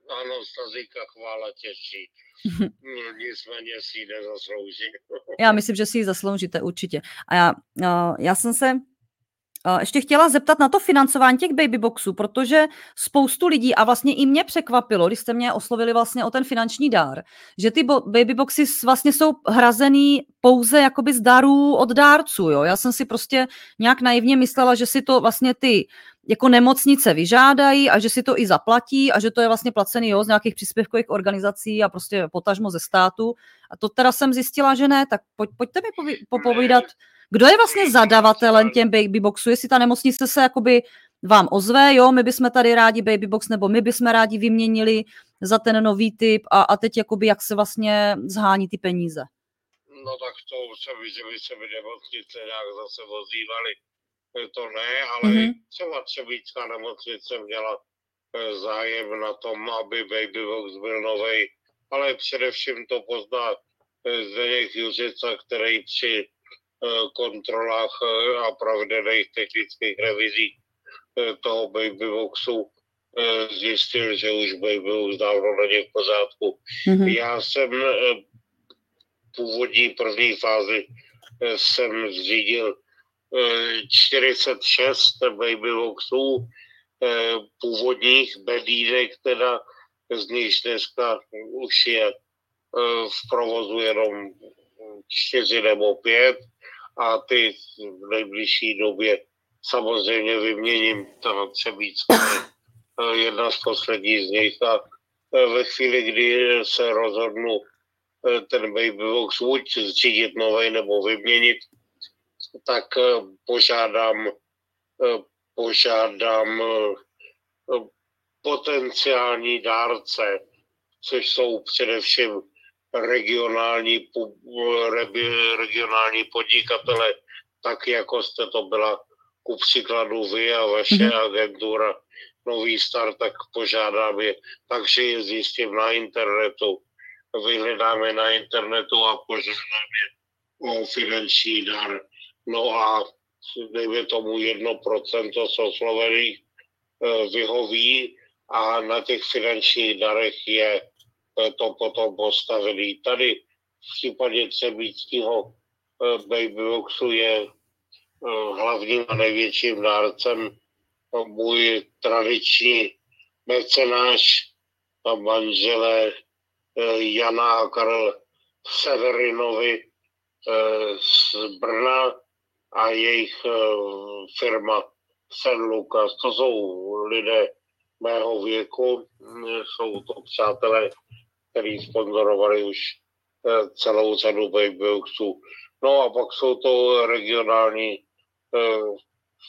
Ano, Stazíka chvála těší. Nicméně si ji nezaslouží. já myslím, že si ji zasloužíte určitě. A já, já jsem se ještě chtěla zeptat na to financování těch babyboxů, protože spoustu lidí, a vlastně i mě překvapilo, když jste mě oslovili vlastně o ten finanční dár, že ty babyboxy vlastně jsou hrazený pouze jakoby z darů od dárců. Jo? Já jsem si prostě nějak naivně myslela, že si to vlastně ty jako nemocnice vyžádají a že si to i zaplatí a že to je vlastně placený jo, z nějakých příspěvkových organizací a prostě potažmo ze státu. A to teda jsem zjistila, že ne, tak pojď, pojďte mi popovídat, kdo je vlastně zadavatelem těm babyboxu, jestli ta nemocnice se jakoby vám ozve, jo, my bychom tady rádi babybox, nebo my bychom rádi vyměnili za ten nový typ a, a teď jakoby jak se vlastně zhání ty peníze. No tak to se ví, že by se nemocnice nějak zase ozývali to ne, ale mm-hmm. třeba Třebíčská nemocnice měla eh, zájem na tom, aby Babybox byl nový, ale především to pozná eh, Zdeněk Juřica, který při eh, kontrolách a pravidelných technických revizích toho Babyboxu zjistil, že už Babybox dávno není v pořádku. Mm-hmm. Já jsem původní první fázi jsem zřídil 46 babyboxů eh, původních bedínek, teda z nich dneska už je eh, v provozu jenom čtyři nebo pět. A ty v nejbližší době samozřejmě vyměním ta Třebícká eh, jedna z posledních z nich. A ve chvíli, kdy se rozhodnu ten babybox buď zřídit nový nebo vyměnit, tak eh, požádám, eh, požádám eh, potenciální dárce, což jsou především regionální, regionální podnikatele, tak jako jste to byla ku příkladu vy a vaše mm-hmm. agentura Nový start, tak požádám je, takže je zjistím na internetu vyhledáme na internetu a požádáme o finanční dar. No a dejme tomu 1% oslovených eh, vyhoví a na těch finančních darech je eh, to potom postavený. Tady v případě Třebíckého eh, Babyboxu je hlavním a největším dárcem můj tradiční mecenáš a manželé Jana a Karel Severinovi z Brna a jejich eh, firma St. Lucas. To jsou lidé mého věku, jsou to přátelé, kteří sponzorovali už eh, celou řadu babyboxů. No a pak jsou to regionální eh,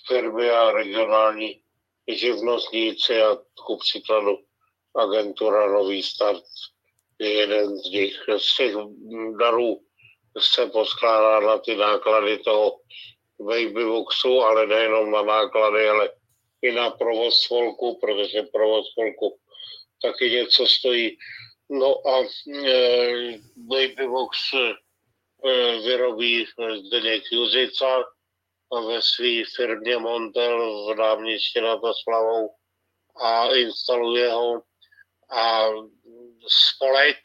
firmy a regionální živnostníci a ku příkladu agentura Nový start je jeden z nich. Z těch darů se poskládá na ty náklady toho babyboxu, ale nejenom na náklady, ale i na provoz volku, protože provoz volku taky něco stojí. No a e, babybox e, vyrobí Zdeněk Juzica ve své firmě Montel v náměstí nad Oslavou a instaluje ho a spolek,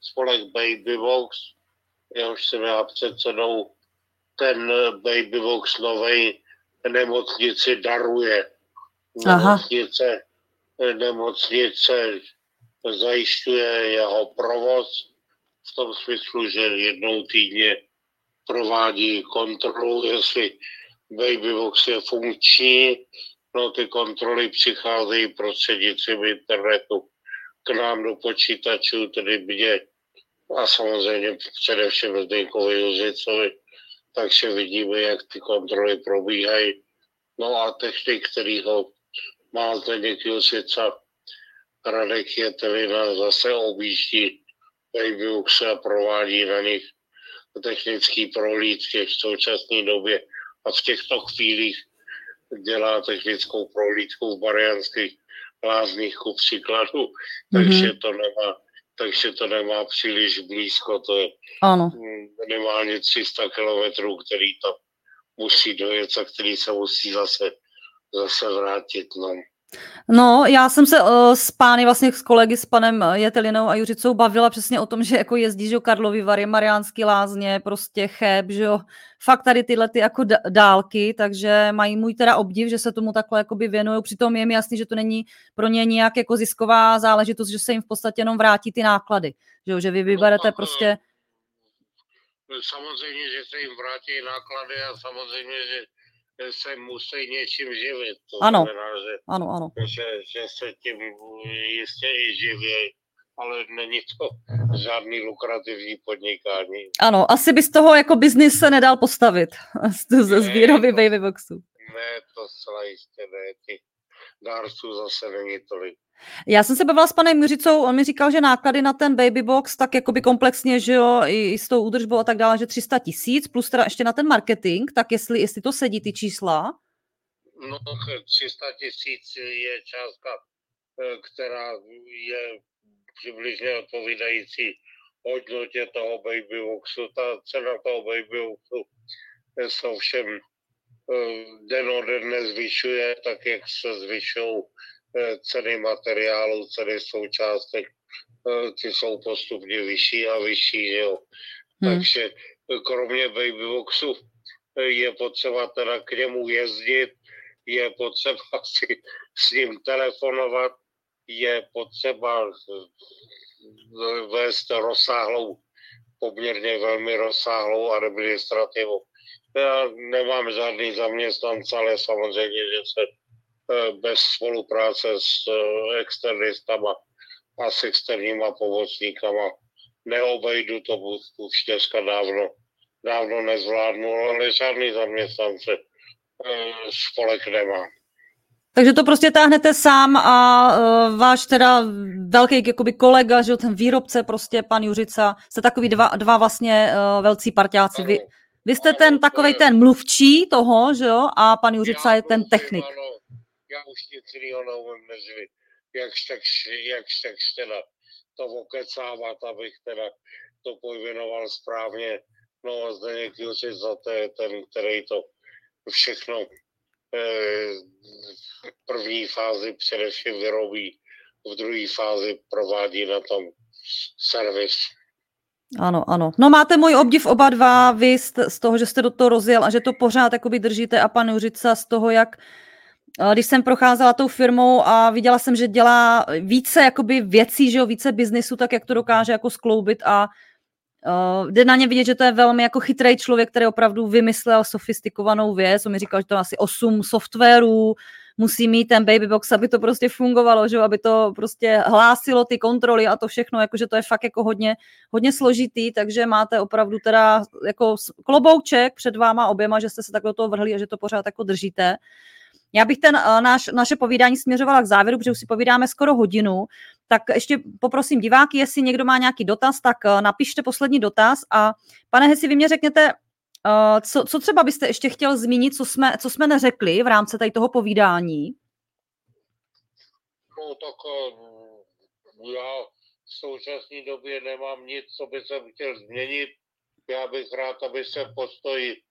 spolek Babybox, jehož jsem já předsedou ten Babybox novej nemocnici daruje. Nemocnice, nemocnice zajišťuje jeho provoz v tom smyslu, že jednou týdně provádí kontrolu, jestli Babybox je funkční. No ty kontroly přicházejí prostřednictvím internetu k nám do počítačů, tedy mě a samozřejmě především Zdeňkovi Juzicovi takže vidíme, jak ty kontroly probíhají. No a technik, který ho má Zdeněk Jusica, Radek Jetelina zase objíždí Babyboxe a provádí na nich technický prohlídky v současné době a v těchto chvílích dělá technickou prohlídku v Marianských lázních ku příkladu, mm-hmm. takže to nemá takže to nemá příliš blízko, to je ano. minimálně 300 kilometrů, který tam musí dojet a který se musí zase, zase vrátit. No. No, já jsem se uh, s pány, vlastně s kolegy, s panem eh, Jetelinou a Juřicou bavila přesně o tom, že jako jezdí, že Karlovy Vary, Mariánský lázně, prostě Cheb, že jo, fakt tady tyhle ty jako dálky, takže mají můj teda obdiv, že se tomu takhle jakoby věnují, přitom je mi jasný, že to není pro ně nějak jako zisková záležitost, že se jim v podstatě jenom vrátí ty náklady, že jo, že vy vyberete no, prostě... Samozřejmě, že se jim vrátí náklady a samozřejmě, že se musí něčím živit. To ano, znamená, že, ano, ano. Že, že se tím jistě i živí, ale není to žádný lukrativní podnikání. Ano, asi by z toho jako biznis se nedal postavit, z, z výroby babyboxu. Ne, to zcela jistě ne, těch dárců zase není tolik. Já jsem se bavila s panem Juřicou, on mi říkal, že náklady na ten baby box, tak jakoby komplexně, že jo, i, s tou údržbou a tak dále, že 300 tisíc, plus teda ještě na ten marketing, tak jestli, jestli to sedí ty čísla? No, 300 tisíc je částka, eh, která je přibližně odpovídající hodnotě toho baby boxu. Ta cena toho baby boxu se ovšem eh, den ode dne zvyšuje, tak jak se zvyšují ceny materiálu, ceny součástek, eh, ty jsou postupně vyšší a vyšší, jo. Hmm. Takže eh, kromě babyboxu je potřeba teda k němu jezdit, je potřeba si s ním telefonovat, je potřeba vést rozsáhlou, poměrně velmi rozsáhlou administrativu. Já nemám žádný zaměstnance, ale samozřejmě, že se Eh, bez spolupráce s eh, externistama a s externíma pomocníkama neobejdu to už dneska dávno, dávno nezvládnu, ale žádný zaměstnance eh, spolek nemá. Takže to prostě táhnete sám a uh, váš teda velký jakoby kolega, že ten výrobce, prostě pan Juřica, jste takový dva, dva vlastně uh, velcí parťáci. Vy, vy jste ten takový ten mluvčí toho, že jo, a pan Juřica je ten technik. Ano, já už nic jiného neumím než vy. Jak tak, jak tak teda to okecávat, abych teda to pojmenoval správně. No a Zdeněk Juřic za to je ten, který to všechno eh, v první fázi především vyrobí, v druhé fázi provádí na tom servis. Ano, ano. No máte můj obdiv oba dva, vy z, z toho, že jste do toho rozjel a že to pořád jakoby držíte a pan Juřica z toho, jak když jsem procházela tou firmou a viděla jsem, že dělá více jakoby věcí, že jo, více biznisu, tak jak to dokáže jako skloubit a uh, jde na ně vidět, že to je velmi jako chytrý člověk, který opravdu vymyslel sofistikovanou věc. On mi říkal, že to asi 8 softwarů, musí mít ten baby box, aby to prostě fungovalo, že aby to prostě hlásilo ty kontroly a to všechno, jakože to je fakt jako hodně, hodně složitý, takže máte opravdu teda jako klobouček před váma oběma, že jste se takhle do toho vrhli a že to pořád jako držíte. Já bych ten uh, náš, naše povídání směřovala k závěru, protože už si povídáme skoro hodinu, tak ještě poprosím diváky, jestli někdo má nějaký dotaz, tak uh, napište poslední dotaz a pane Hesi, vy mě řekněte, uh, co, co třeba byste ještě chtěl zmínit, co jsme, co jsme neřekli v rámci tady toho povídání? No tak já v současné době nemám nic, co by jsem chtěl změnit. Já bych rád, aby se postoj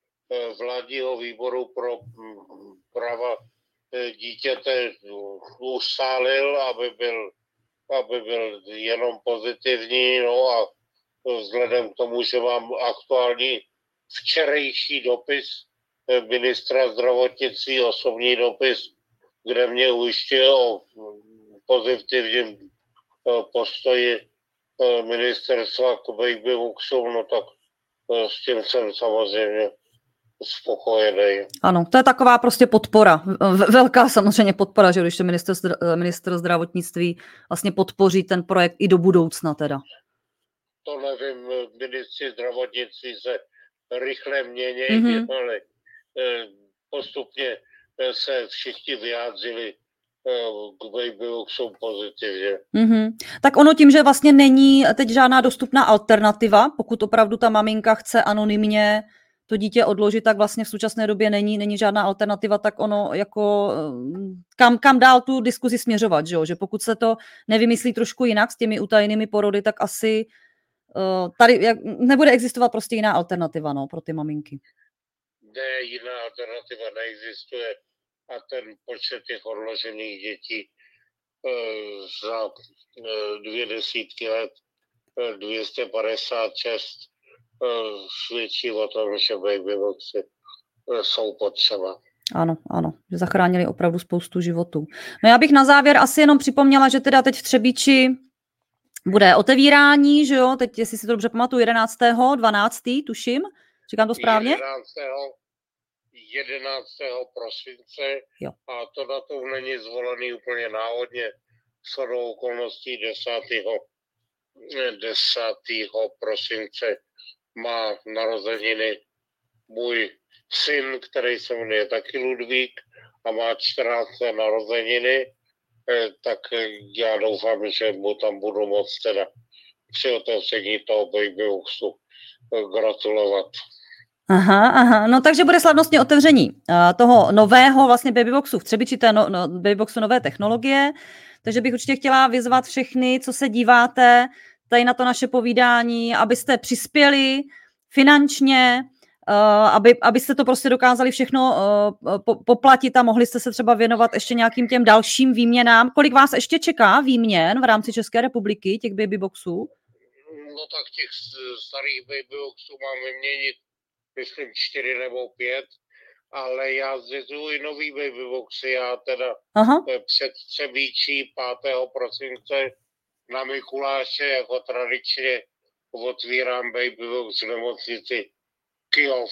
vládního výboru pro mm, práva E, dítěte ustálil, aby byl, aby byl jenom pozitivní, no a vzhledem k tomu, že mám aktuální včerejší dopis ministra zdravotnictví, osobní dopis, kde mě ujišťuje o pozitivním postoji ministerstva k baby no tak s tím jsem samozřejmě spokojený. Ano, to je taková prostě podpora, velká samozřejmě podpora, že když to minister, minister zdravotnictví vlastně podpoří ten projekt i do budoucna teda. To nevím, ministři zdravotnictví se rychle mění, mm-hmm. ale eh, postupně eh, se všichni vyjádřili eh, k Babyboxu pozitivně. Mm-hmm. Tak ono tím, že vlastně není teď žádná dostupná alternativa, pokud opravdu ta maminka chce anonymně to dítě odložit, tak vlastně v současné době není, není žádná alternativa, tak ono jako eh, kam, kam dál tu diskuzi směřovat, že, jo? že pokud se to nevymyslí trošku jinak s těmi utajenými porody, tak asi uh, tady jak, nebude existovat prostě jiná alternativa no, pro ty maminky. Ne, jiná alternativa neexistuje a ten počet těch odložených dětí uh, za dvě desítky let, uh, 256 Eh, svědčí o tom, že babyboxy eh, jsou potřeba. Ano, ano, že zachránili opravdu spoustu životů. No já bych na závěr asi jenom připomněla, že teda teď v Třebíči bude otevírání, že jo, teď, jestli si to dobře pamatuju, 11. 12. tuším, říkám to správně? 11. 11. prosince jo. a to datum není zvolený úplně náhodně, shodou okolností 10. 10. prosince má narozeniny můj syn, který se jmenuje taky Ludvík a má 14. narozeniny, eh, tak já doufám, že mu tam budu moct teda při otevření toho babyboxu eh, gratulovat. Aha, aha, no takže bude slavnostně otevření toho nového vlastně babyboxu v Třebiči, té no, no, babyboxu nové technologie, takže bych určitě chtěla vyzvat všechny, co se díváte, tady na to naše povídání, abyste přispěli finančně, Uh, aby, abyste to prostě dokázali všechno po, poplatit a mohli jste se třeba věnovat ještě nějakým těm dalším výměnám. Kolik vás ještě čeká výměn v rámci České republiky, těch babyboxů? No tak těch starých babyboxů mám vyměnit, myslím, čtyři nebo pět, ale já zřizuju i nový babyboxy. Já teda Aha. Eh, před Třebíčí 5. prosince na Mikuláše jako tradičně otvírám Babybox nemocnici Kyjov.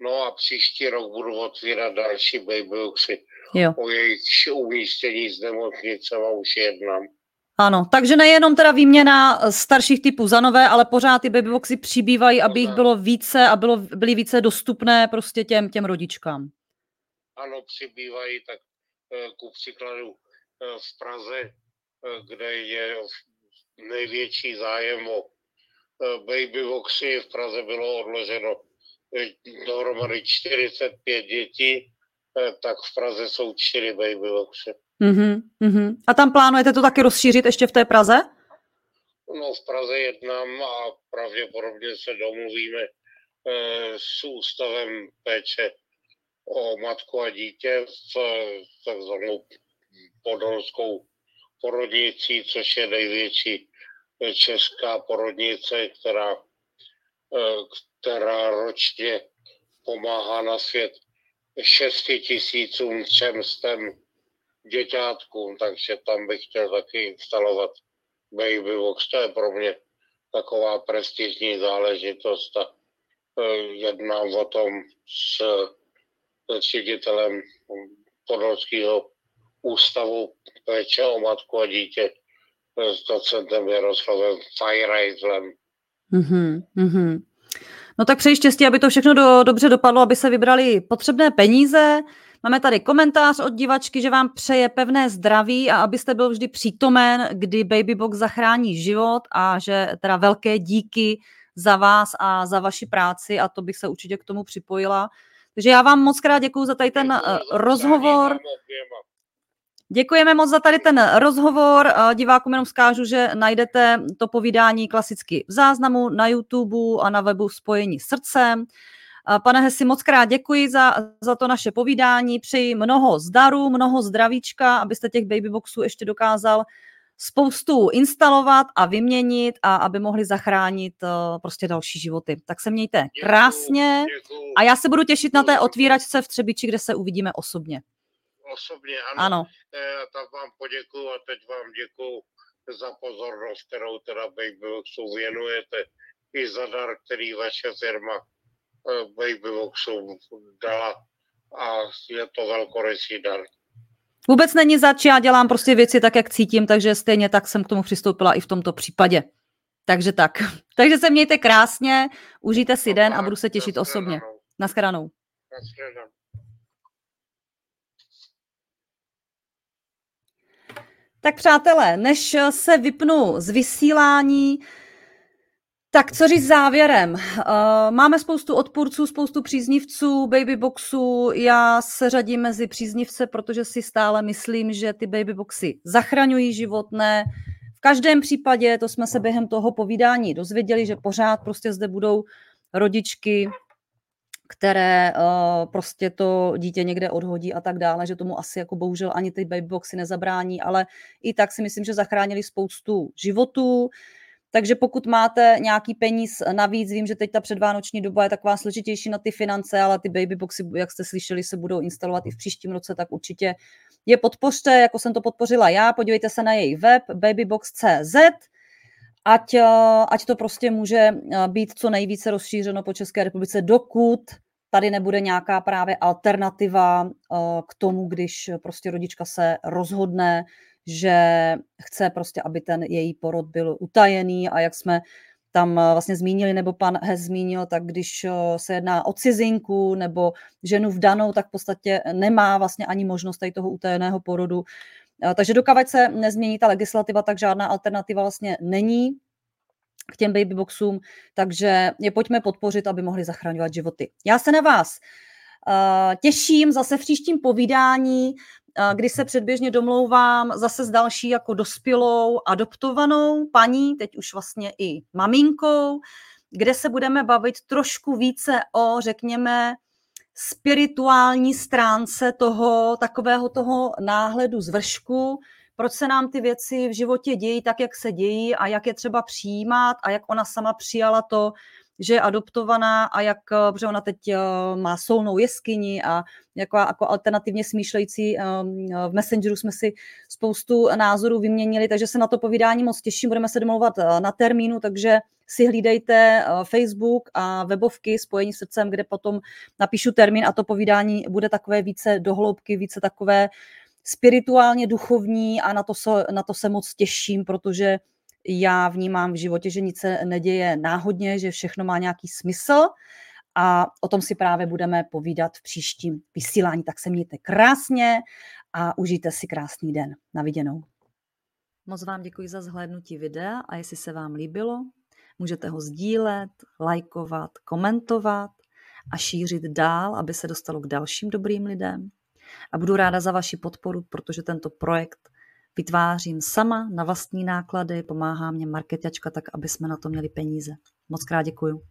No a příští rok budu otvírat další Babyboxy. Jo. O jejich umístění z nemocnice a už jednám. Ano, takže nejenom teda výměna starších typů za nové, ale pořád ty babyboxy přibývají, aby jich bylo více a bylo, byly více dostupné prostě těm, těm rodičkám. Ano, přibývají, tak eh, ku příkladu eh, v Praze, eh, kde je největší zájem o baby voxy v Praze bylo odloženo dohromady 45 dětí, tak v Praze jsou 4 baby voxy. Mm-hmm, mm-hmm. A tam plánujete to taky rozšířit ještě v té Praze? No v Praze jednám a pravděpodobně se domluvíme eh, s ústavem péče o matku a dítě v takzvanou podolskou porodnicí, což je největší česká porodnice, která, eh, která ročně pomáhá na svět šesti tisícům třemstem děťátkům, takže tam bych chtěl taky instalovat Babybox. To je pro mě taková prestižní záležitost a eh, jednám o tom s, s ředitelem Podolského ústavu péče o matku a dítě s docentem Jaroslavem Fajrajzlem. Mm-hmm, mm-hmm. No tak přeji štěstí, aby to všechno do, dobře dopadlo, aby se vybrali potřebné peníze. Máme tady komentář od divačky, že vám přeje pevné zdraví a abyste byl vždy přítomen, kdy Babybox zachrání život a že teda velké díky za vás a za vaši práci a to bych se určitě k tomu připojila. Takže já vám moc krát děkuji za tady ten uh, rozhovor. Děkujeme moc za tady ten rozhovor. Divákům jenom zkážu, že najdete to povídání klasicky v záznamu na YouTube a na webu Spojení srdcem. Pane Hesi, moc krát děkuji za, za to naše povídání. Přeji mnoho zdaru, mnoho zdravíčka, abyste těch babyboxů ještě dokázal spoustu instalovat a vyměnit a aby mohli zachránit prostě další životy. Tak se mějte krásně a já se budu těšit na té otvíračce v Třebiči, kde se uvidíme osobně osobně, ano. ano. E, tak vám poděkuju a teď vám děkuju za pozornost, kterou teda Babyboxu věnujete i za dar, který vaše firma e, Babyboxu dala a je to velkorysý dar. Vůbec není zač, já dělám prostě věci tak, jak cítím, takže stejně tak jsem k tomu přistoupila i v tomto případě. Takže tak. Takže se mějte krásně, užijte si den a budu se těšit osobně. Naschledanou. Naschledanou. Tak přátelé, než se vypnu z vysílání, tak co říct závěrem? Uh, máme spoustu odpůrců, spoustu příznivců babyboxů. Já se řadím mezi příznivce, protože si stále myslím, že ty babyboxy zachraňují život, ne. V každém případě, to jsme se během toho povídání dozvěděli, že pořád prostě zde budou rodičky, které uh, prostě to dítě někde odhodí a tak dále, že tomu asi jako bohužel ani ty babyboxy nezabrání, ale i tak si myslím, že zachránili spoustu životů. Takže pokud máte nějaký peníz navíc, vím, že teď ta předvánoční doba je taková složitější na ty finance, ale ty babyboxy, jak jste slyšeli, se budou instalovat i v příštím roce, tak určitě je podpořte, jako jsem to podpořila já. Podívejte se na její web babybox.cz, ať, eh, ať to prostě může eh, být co nejvíce rozšířeno po České republice, dokud tady nebude nějaká právě alternativa eh, k tomu, když prostě rodička se rozhodne, že chce prostě, aby ten její porod byl utajený a jak jsme tam vlastně zmínili, nebo pan Hez zmínil, tak když se jedná o cizinku nebo ženu vdanou, tak v podstatě nemá vlastně ani možnost tady toho utajeného porodu. Takže dokud se nezmění ta legislativa, tak žádná alternativa vlastně není k těm babyboxům, takže je pojďme podpořit, aby mohli zachraňovat životy. Já se na vás uh, těším zase v příštím povídání, uh, kdy se předběžně domlouvám zase s další jako dospělou adoptovanou paní, teď už vlastně i maminkou, kde se budeme bavit trošku více o, řekněme, spirituální stránce toho takového toho náhledu z vršku, proč se nám ty věci v životě dějí tak, jak se dějí a jak je třeba přijímat a jak ona sama přijala to, že je adoptovaná a jak, eh, protože ona teď eh, má solnou jeskyni a jako, jako alternativně smýšlející ehm, v Messengeru jsme si spoustu názorů vyměnili, takže se na to povídání moc těším, budeme se domlouvat eh, na termínu, takže si hlídejte Facebook a webovky spojení srdcem, kde potom napíšu termín a to povídání bude takové více dohloubky, více takové spirituálně duchovní a na to, se, na to se moc těším, protože já vnímám v životě, že nic se neděje náhodně, že všechno má nějaký smysl a o tom si právě budeme povídat v příštím vysílání. Tak se mějte krásně a užijte si krásný den. Na viděnou. Moc vám děkuji za zhlédnutí videa a jestli se vám líbilo, můžete ho sdílet, lajkovat, komentovat a šířit dál, aby se dostalo k dalším dobrým lidem. A budu ráda za vaši podporu, protože tento projekt vytvářím sama na vlastní náklady, pomáhá mě marketačka tak, aby jsme na to měli peníze. Moc krát děkuju.